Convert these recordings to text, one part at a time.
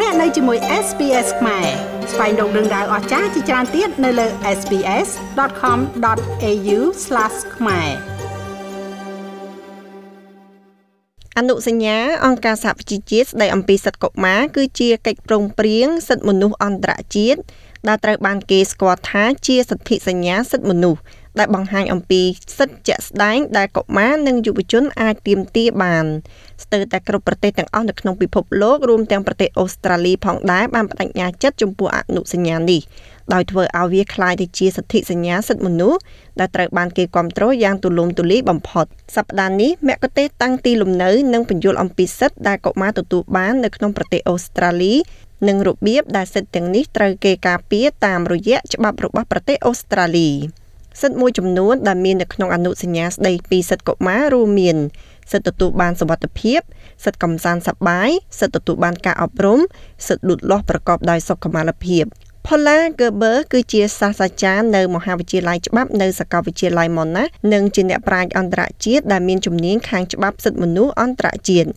លោកអ្នកនៅជាមួយ SPS ខ្មែរស្វែងរកដឹងដៅអស្ចារ្យជាច្រើនទៀតនៅលើ SPS.com.au/ ខ្មែរអនុសញ្ញាអង្គការសហប្រជាជាតិស្តីអំពីសិទ្ធិកុមារគឺជាកិច្ចព្រមព្រៀងសិទ្ធិមនុស្សអន្តរជាតិដែលត្រូវបានគេស្គាល់ថាជាសន្ធិសញ្ញាសិទ្ធិមនុស្សដែលបង្ហាញអំពីសិទ្ធិជាក់ស្ដែងដែលកុមារនិងយុវជនអាចទាមទារបាន ស្ទើរតែគ្រប់ប្រទេសទាំងអស់នៅក្នុងពិភពលោករួមទាំងប្រទេសអូស្ត្រាលីផងដែរបានបដិញ្ញាចិត្តចំពោះអនុសញ្ញានេះដោយធ្វើឲ្យវាคล้ายទៅជាសន្ធិសញ្ញាសិទ្ធិមនុស្សដែលត្រូវបានគេគ្រប់គ្រងយ៉ាងទូលំទូលាយបំផុតសប្តាហ៍នេះមគ្គុទ្ទេសក៍តាំងទីលំនៅនិងបញ្យល់អំពីសិទ្ធិដែលកុមារទទួលបាននៅក្នុងប្រទេសអូស្ត្រាលីនិងរបៀបដែលសិទ្ធិទាំងនេះត្រូវគេការពារតាមរយៈច្បាប់របស់ប្រទេសអូស្ត្រាលីសិទ្ធិមួយចំនួនដែលមាននៅក្នុងអនុសញ្ញាស្តីពីសិទ្ធិកុមាររួមមាន សិទ្ធិទទួលបានសុវត្ថិភាព សិទ្ធិកំសាន្តសប្បាយសិទ្ធិទទួលបានការអប់រំសិទ្ធិលូតលាស់ប្រកបដោយសុខុមាលភាព Paula Gerber គឺជាសាស្ត្រាចារ្យនៅមហាវិទ្យាល័យច្បាប់នៅសាកលវិទ្យាល័យ Monash និងជាអ្នកប្រាជ្ញអន្តរជាតិដែលមានជំនាញខាងច្បាប់សិទ្ធិមនុស្សអន្តរជាតិ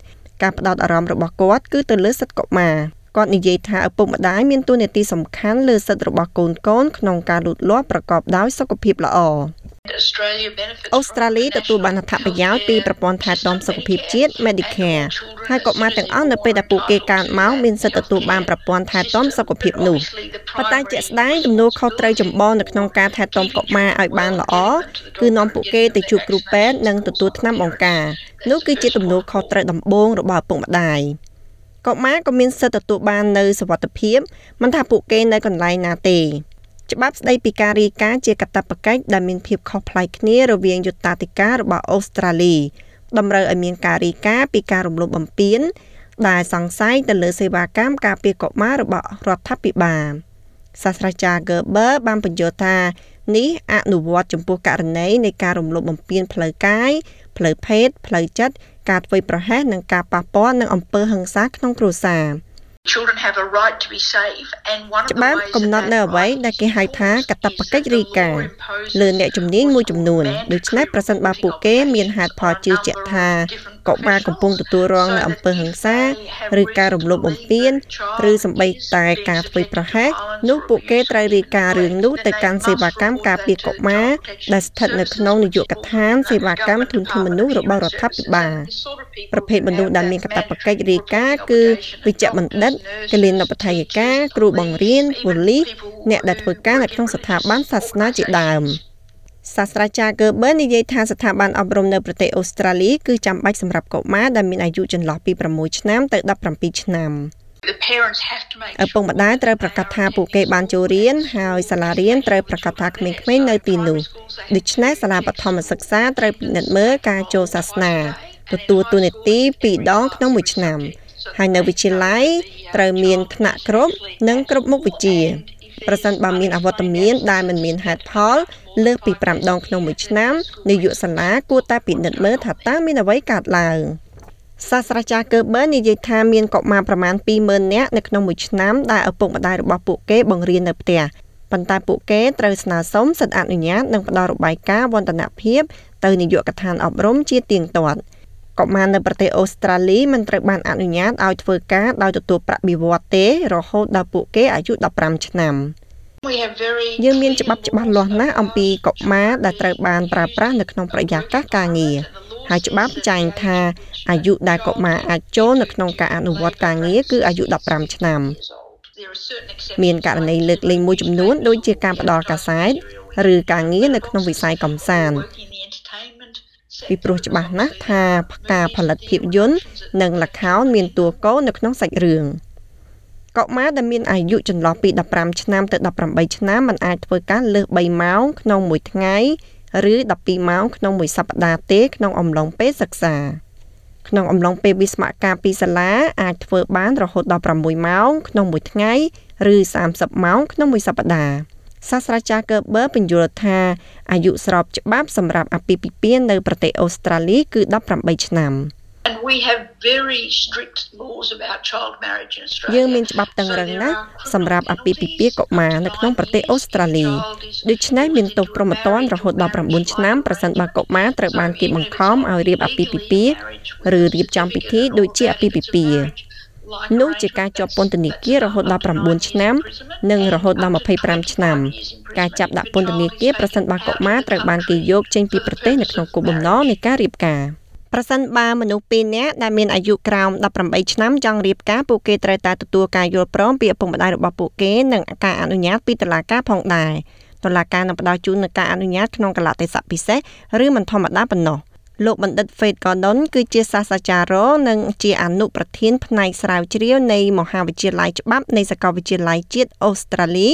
ការផ្ដោតអារម្មណ៍របស់គាត់គឺទៅលើសិទ្ធិកុមារ គាត់និយាយថាឪពុកម្ដាយមានតួនាទីសំខាន់លើសិទ្ធិរបស់កូនកូនក្នុងការលូតលាស់ប្រកបដោយសុខភាពល្អអូស្ត្រាលីទទួលបានអត្ថប្រយោជន៍ពីប្រព័ន្ធថែទាំសុខភាពជាតិ Medicare ហើយកុមារទាំងអស់នៅពេលដែលពួកគេកើតមកមានសិទ្ធិទទួលបានប្រព័ន្ធថែទាំសុខភាពនោះប៉ុន្តែជាក់ស្ដែងទំនួលខុសត្រូវចម្បងនៅក្នុងការថែទាំកុមារឲ្យបានល្អគឺនាំពួកគេទៅជួបគ្រូពេទ្យនិងទទួលថ្នាំបង្ការនោះគឺជាទំនួលខុសត្រូវដំបូងរបស់ឪពុកម្ដាយ កុមារក៏មានសិទ្ធិទទួលបាននូវសុវត្ថិភាពមិនថាពួកគេនៅកន្លែងណាទេច្បាប់ស្តីពីការរាយការណ៍ជាកាតព្វកិច្ចដែលមានភាពខុសប្លែកគ្នារវាងយុត្តាធិការរបស់អូស្ត្រាលីតម្រូវឲ្យមានការរាយការណ៍ពីការរំលោភបំពានដែលសង្ស័យទៅលើសេវាកម្មការពារកុមាររបស់រដ្ឋាភិបាលសាស្ត្រាចារ្យ Gerber បានបញ្យល់ថានេះអនុវត្តចំពោះករណីនៃការរំលោភបំពានផ្លូវកាយផ្លូវភេទផ្លូវចិត្ត ការធ្វើប្រហែសនិងការប៉ះពាល់នឹងអំពើហិង្សាក្នុងគ្រួសារ។ Children have a right to be safe and one of the ច្បាប់កំណត់នៅអ្វីដែលគេហៅថាកតបកិច្ចរីកាលើអ្នកជំនាញមួយចំនួនដូច្នេះប្រសិនបើពួកគេមានហេតុផលជឿជាក់ថា កុមារកំពុងទទួលរងនូវអំពើហិង្សាឬការរំលោភបំពានឬសម្បីតែការធ្វើប្រហែសនោះពួកគេត្រូវរាយការណ៍រឿងនោះទៅកាន់សេវាកម្មការពារកុមារដែលស្ថិតនៅក្នុងនាយកដ្ឋានសេវាកម្មធនធានមនុស្សរបស់រដ្ឋាភិបាលប្រភេទមនុស្សដែលមានកាតព្វកិច្ចរាយការណ៍គឺវិជ្ជបណ្ឌិតកលិនបដ្ឋាយិកាគ្រូបង្រៀនប៉ូលីសអ្នកដែលធ្វើការនៅក្នុងស្ថាប័នសាសនាជាដើម។ សាស្ត្រាចារ្យ Gerber និយាយថាស្ថាប័នអប់រំនៅប្រទេសអូស្ត្រាលីគឺចាំបាច់សម្រាប់កុមារដែលមានអាយុចន្លោះពី6ឆ្នាំទៅ17ឆ្នាំឪពុកម្ដាយត្រូវប្រកាសថាពួកគេបានចូលរៀនហើយសាលារៀនត្រូវប្រកាសថាក្មេងៗនៅទីនោះដូច្នេះសាលាបឋមសិក្សាត្រូវពិនិត្យមើលការចូលសាសនាទទួលទូនាទី2ដងក្នុងមួយឆ្នាំហើយនៅវិទ្យាល័យត្រូវមានថ្នាក់គ្រប់និងគ្រប់មុខវិជ្ជា ប្រសិនបើមានអវត្តមានដែលមិនមានហេតុផលលើសពី5ដងក្នុងមួយឆ្នាំនាយកសាលាគួរតែពិនិត្យមើលថាតើមានអ្វីកើតឡើងសាស្ត្រាចារ្យ Gerber និយាយថាមានកុមារប្រមាណ20000នាក់នៅក្នុងមួយឆ្នាំដែលឪពុកម្ដាយរបស់ពួកគេបង្រៀននៅផ្ទះប៉ុន្តែពួកគេត្រូវស្នើសុំសិទ្ធិអនុញ្ញាតនិងផ្ដល់របាយការណ៍វឌ្ឍនភាពទៅនាយកដ្ឋានអប់រំជាទៀងទាត់ កុមារនៅប្រទេសអូស្ត្រាលីមិនត្រូវបានអនុញ្ញាតឲ្យធ្វើការដោយទទួលប្រាក់បៀវត្សទេ រហូតដល់ពួកគេអាយុ15ឆ្នាំយើងមានច្បាប់ច្បាស់លាស់ណាស់អំពីកុមារដែលត្រូវបានប្រើប្រាស់នៅក្នុងប្រយាកាសការងារហើយច្បាប់ចែងថាអាយុដែលកុមារអាចចូលនៅក្នុងការអនុវត្តការងារគឺអាយុ15ឆ្នាំមានករណីលើកលែងមួយចំនួនដូចជាការផ្ដល់កាសែតឬការងារនៅក្នុងវិស័យកំសាន្ត ពីព្រោះច្បាស់ណាស់ថាការផលិតភាពយន្តនិងល្ខោនមានតួកោនៅក្នុងសាច់រឿងកុមារដែលមានអាយុចន្លោះពី15ឆ្នាំទៅ18ឆ្នាំមិនអាចធ្វើការលើស3ម៉ោងក្នុងមួយថ្ងៃឬ12ម៉ោងក្នុងមួយសប្តាហ៍ទេក្នុងអំឡុងពេលសិក្សាក្នុងអំឡុងពេលវិស្មការពីសាលាអាចធ្វើបានរហូតដល់6ម៉ោងក្នុងមួយថ្ងៃឬ30ម៉ោងក្នុងមួយសប្តាហ៍ សាស្ត្រាចារ្យ Gerber ពន្យល់ថាអាយុស្របច្បាប់សម្រាប់អាពាហ៍ពិពាហ៍នៅប្រទេសអូស្ត្រាលីគឺ18ឆ្នាំ។ And we have very strict laws about child marriage in Australia. យើងមានច្បាប់តឹងរឹងណាស់សម្រាប់អាពាហ៍ពិពាហ៍កុមារនៅក្នុងប្រទេសអូស្ត្រាលីដូច្នេះមានទោសប្រមទ័នរហូតដល់9ឆ្នាំប្រសិនបើកុមារត្រូវបានគេបង្ខំឲ្យរៀបអាពាហ៍ពិពាហ៍ឬរៀបចំពិធីដូចជាអាពាហ៍ពិពាហ៍ នោះជាការជាប់ពន្ធនាគាររហូតដល់9ឆ្នាំ និងរហូតដល់25ឆ្នាំការចាប់ដាក់ពន្ធនាគារប្រសិនបើកុមារត្រូវបានគេយកចេញពីប្រទេសនៅក្នុងគោលបំណងនៃការរៀបការប្រសិនបើមនុស្ស2នាក់ដែលមានអាយុក្រោម18ឆ្នាំចង់រៀបការពួកគេត្រូវតែទទួលការយល់ព្រមពីឪពុកម្ដាយរបស់ពួកគេនិងការអនុញ្ញាតពីតុលាការផងដែរតុលាការនឹងផ្ដល់ជូននូវការអនុញ្ញាតក្នុងកលៈទេសៈពិសេសឬមិនធម្មតាប៉ុណ្ណោះ លោកបណ្ឌិត Faith Gordon គឺជាសាស្ត្រាចារ្យរងនិងជាអនុប្រធានផ្នែកស្រាវជ្រាវនៃមហាវិទ្យាល័យច្បាប់នៃសាកលវិទ្យាល័យជាតិអូស្ត្រាលី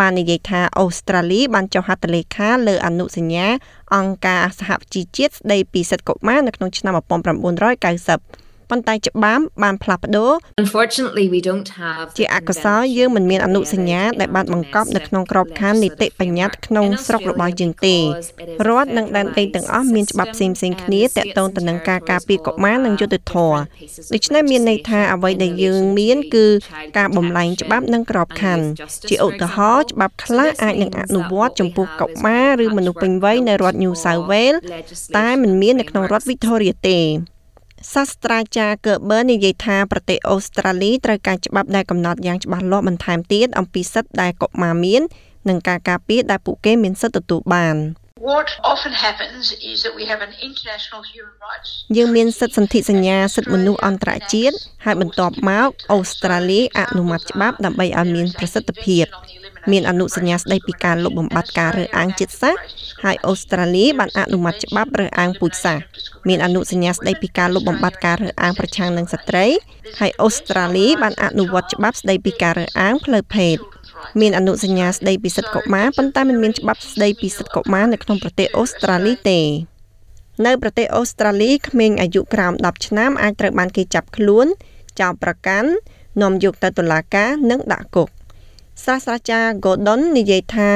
បាននិយាយថាអូស្ត្រាលីបានចុះហត្ថលេខាលើអនុសញ្ញា អង្គការសហជីវជាតិស្ដីពីសិទ្ធិកុមារនៅក្នុងឆ្នាំ1990 ប៉ុន្តែច្បាប់បានផ្លាស់ប្ដូរ Unfortunately we don't have ជាអកុសលយើងមិនមានអនុសញ្ញាដែលបានបង្កប់នៅក្នុងក្របខ័ណ្ឌនីតិបញ្ញត្តិក្នុងស្រុករបស់យើងទេរដ្ឋនិងដែនដីទាំងអស់មានច្បាប់ផ្សេងៗគ្នាទាក់ទងទៅនឹងការការពារកុមារនិងយុត្តិធម៌ដូច្នេះមានន័យថាអ្វីដែលយើងមានគឺការបំលែងច្បាប់និងក្របខ័ណ្ឌជាឧទាហរណ៍ច្បាប់ខ្លះអាចនឹងអនុវត្តចំពោះកុមារឬមនុស្សពេញវ័យនៅរដ្ឋ New South Wales តែមិនមាននៅក្នុងរដ្ឋ Victoria ទេ សាស្ត្រាចារ្យ Gerber និយាយថាប្រទេសអូស្ត្រាលីត្រូវការច្បាប់ដែលកំណត់យ៉ាងច្បាស់លាស់បន្ថែមទៀតអំពីសិទ្ធិដែលកុមារមាន និងការការពារដែលពួកគេមានសិទ្ធិទទួលបាន What often happens is that we have an international human rights យើងមានសិទ្ធិសន្ធិសញ្ញាសិទ្ធិមនុស្សអន្តរជាតិហើយបន្ទាប់មកអូស្ត្រាលីអនុម័តច្បាប់ដើម្បីឲ្យមានប្រសិទ្ធភាព មានអនុសញ្ញាស្ដីពីការលុបបំបាត់ការរើសអើងជាតិសាសន៍ហើយអូស្ត្រាលីបានអនុម័តច្បាប់រើសអើងពូជសាសន៍មានអនុសញ្ញាស្ដីពីការលុបបំបាត់ការរើសអើងប្រឆាំងនឹងស្ត្រីហើយអូស្ត្រាលីបានអនុវត្តច្បាប់ស្ដីពីការរើសអើងផ្លូវភេទមានអនុសញ្ញាស្ដីពីសិទ្ធិកុមារប៉ុន្តែមិនមានច្បាប់ស្ដីពីសិទ្ធិកុមារនៅក្នុងប្រទេសអូស្ត្រាលីទេនៅប្រទេសអូស្ត្រាលីក្មេងអាយុក្រោម10ឆ្នាំអាចត្រូវបានគេចាប់ខ្លួនចោទប្រកាន់នាំយកទៅតុលាការនិងដាក់គុក សាស្ត្រាចារ្យ Gordon និយាយថា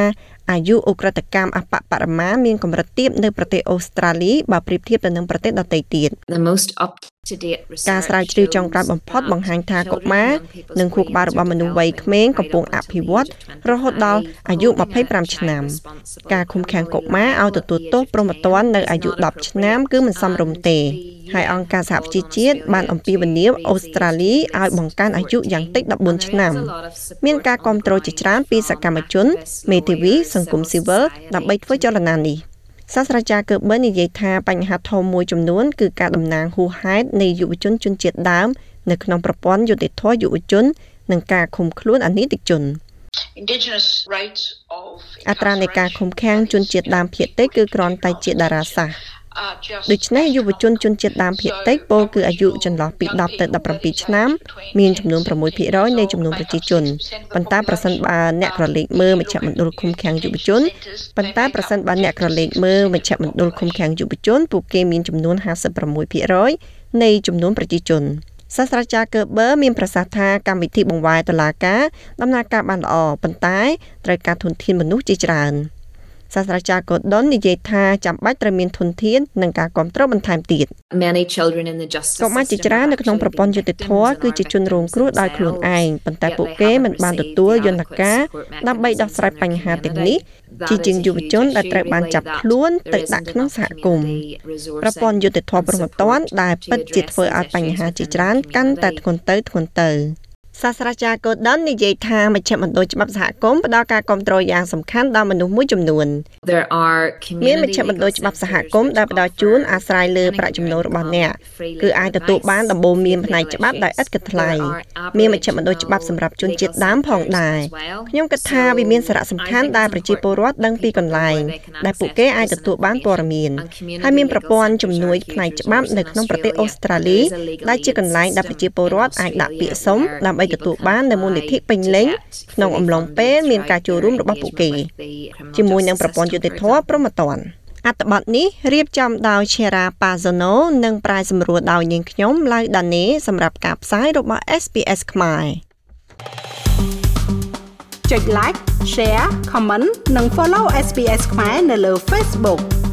អាយុអ ுக ្រិតកម្មអបបរមាមានកម្រិតទាបនៅប្រទេសអូស្ត្រាលីបើប្រៀបធៀបទៅនឹងប្រទេសដទៃទៀត the most up to date ការស្រាវជ្រាវចុងក្រោយបំផុតបង្ហាញថាកុមារនិងខួរក្បាលរបស់មនុស្សវ័យក្មេងកំពុងអភិវឌ្ឍរហូតដល់អាយុ25ឆ្នាំ ការឃុំឃាំងកុមារឲ្យទទួលទោសព្រហ្មទណ្ឌនៅអាយុ10ឆ្នាំគឺមិនសមរម្យទេហើយអង្គការសហប្រជាជាតិបានអំពាវនាវអូស្ត្រាលីឲ្យបង្កើនអាយុយ៉ាងតិច14ឆ្នាំ មានការគ្រប់គ្រងជាច្រើនពីសកម្មជន មេធាវីសង្គមស៊ីវិលដើម្បីធ្វើចលនានេះ សាស្ត្រាចារ្យកើប៊ិននិយាយថាបញ្ហាធំមួយចំនួនគឺការតំណាងហួសហេតុនៃយុវជនជនជាតិដើមនៅក្នុងប្រព័ន្ធយុតិធធយុវជននិងការឃុំខ្លួនអនីតិជន indigenous rates of អត្រានៃការឃុំឃាំងជនជាតិដើមភាគតិចគឺគ្រាន់តែជាតារាសាស្ត្រ are just ដូច្នេះយុវជនជនជាតិដើមភាគតិចពោលគឺអាយុចន្លោះពី10ទៅ17ឆ្នាំមានចំនួន6%នៃចំនួនប្រជាជនប៉ុន្តែប្រសិនបើអ្នកក្រឡេកមើលមជ្ឈមណ្ឌលឃុំឃាំងយុវជនប៉ុន្តែប្រសិនបើអ្នកក្រឡេកមើលមជ្ឈមណ្ឌលឃុំឃាំងយុវជនពួកគេមានចំនួន56%នៃចំនួនប្រជាជនសាស្ត្រាចារ្យ Gerber មានប្រសាសន៍ថាកម្មវិធីបង្វែរតុលាការដំណើរការបានល្អប៉ុន្តែត្រូវការធនធានមនុស្សជាច្រើន។ សាស្ត្រាចារ្យកូដុននិយាយថាចាំបាច់ត្រូវមានធនធាននិងការគ្រប់គ្រងបន្ថែមទៀត many children in the justice កុមារជាច្រើននៅក្នុងប្រព័ន្ធយុតិធធគឺជាជនរងគ្រោះដោយខ្លួនឯងប៉ុន្តែពួកគេមិនបានទទួលយន្តការដើម្បីដោះស្រាយបញ្ហាទាំងនេះជាជាងយុវជនដែលត្រូវបានចាប់ខ្លួនទៅដាក់ក្នុងសហគមន៍ប្រព័ន្ធយុតិធធប្រមត្តនដែលពិតជាធ្វើឲ្យបញ្ហាជាច្រើនកាន់តែធ្ងន់ទៅធ្ងន់ទៅ សាស្ត្រាចារ្យកូដុននិយាយថាមជ្ឈមណ្ឌលច្បាប់សហគមន៍ផ្ដល់ការគ្រប់គ្រងយ៉ាងសំខាន់ដល់មនុស្សមួយចំនួន there are មានមជ្ឈមណ្ឌលច្បាប់សហគមន៍ដែលផ្ដល់ជូនអាស្រ័យលើប្រាក់ចំណូលរបស់អ្នកគឺអាចទទួលបានដំបូន្មានផ្នែកច្បាប់ដោយឥតគិតថ្លៃមានមជ្ឈមណ្ឌលច្បាប់សម្រាប់ជនជាតិដើមផងដែរខ្ញុំគិតថាវាមានសារៈសំខាន់ដែលប្រជាពលរដ្ឋដឹងពីកន្លែងដែលពួកគេអាចទទួលបានព័ត៌មានហើយមានប្រព័ន្ធជំនួយផ្នែកច្បាប់នៅក្នុងប្រទេសអូស្ត្រាលីដែលជាកន្លែងដែលប្រជាពលរដ្ឋអាចដាក់ពាក្យសុំដើម្បីដើម្បីទទួលបាននូវមូលនិធិពេញលេញក្នុងអំឡុងពេលមានការចូលរួមរបស់ពួកគេជាមួយនឹងប្រព័ន្ធយុតិធធម៌ប្រមត្តនអត្ថបទនេះរៀបចំដោយ Chera Pazono និងប្រាយសម្រួលដោយនាងខ្ញុំឡៅដានេសម្រាប់ការផ្សាយរបស់ SPS ខ្មែរចុច like share comment និង follow SPS ខ្មែរនៅលើ Facebook